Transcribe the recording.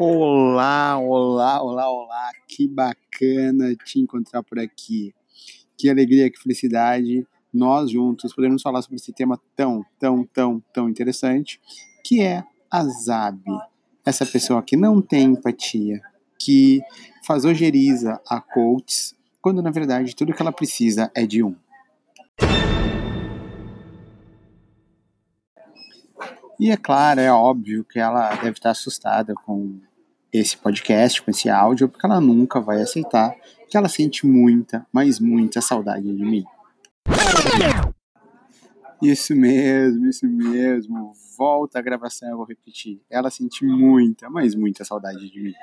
Olá, olá, olá, olá, que bacana te encontrar por aqui. Que alegria, que felicidade nós juntos podemos falar sobre esse tema tão, tão, tão, tão interessante, que é a Zab. Essa pessoa que não tem empatia, que faz ojeriza a coaches, quando na verdade tudo que ela precisa é de um. E é claro, é óbvio que ela deve estar assustada com esse podcast, com esse áudio, porque ela nunca vai aceitar que ela sente muita, mas muita saudade de mim. Isso mesmo, isso mesmo. Volta a gravação, eu vou repetir. Ela sente muita, mas muita saudade de mim.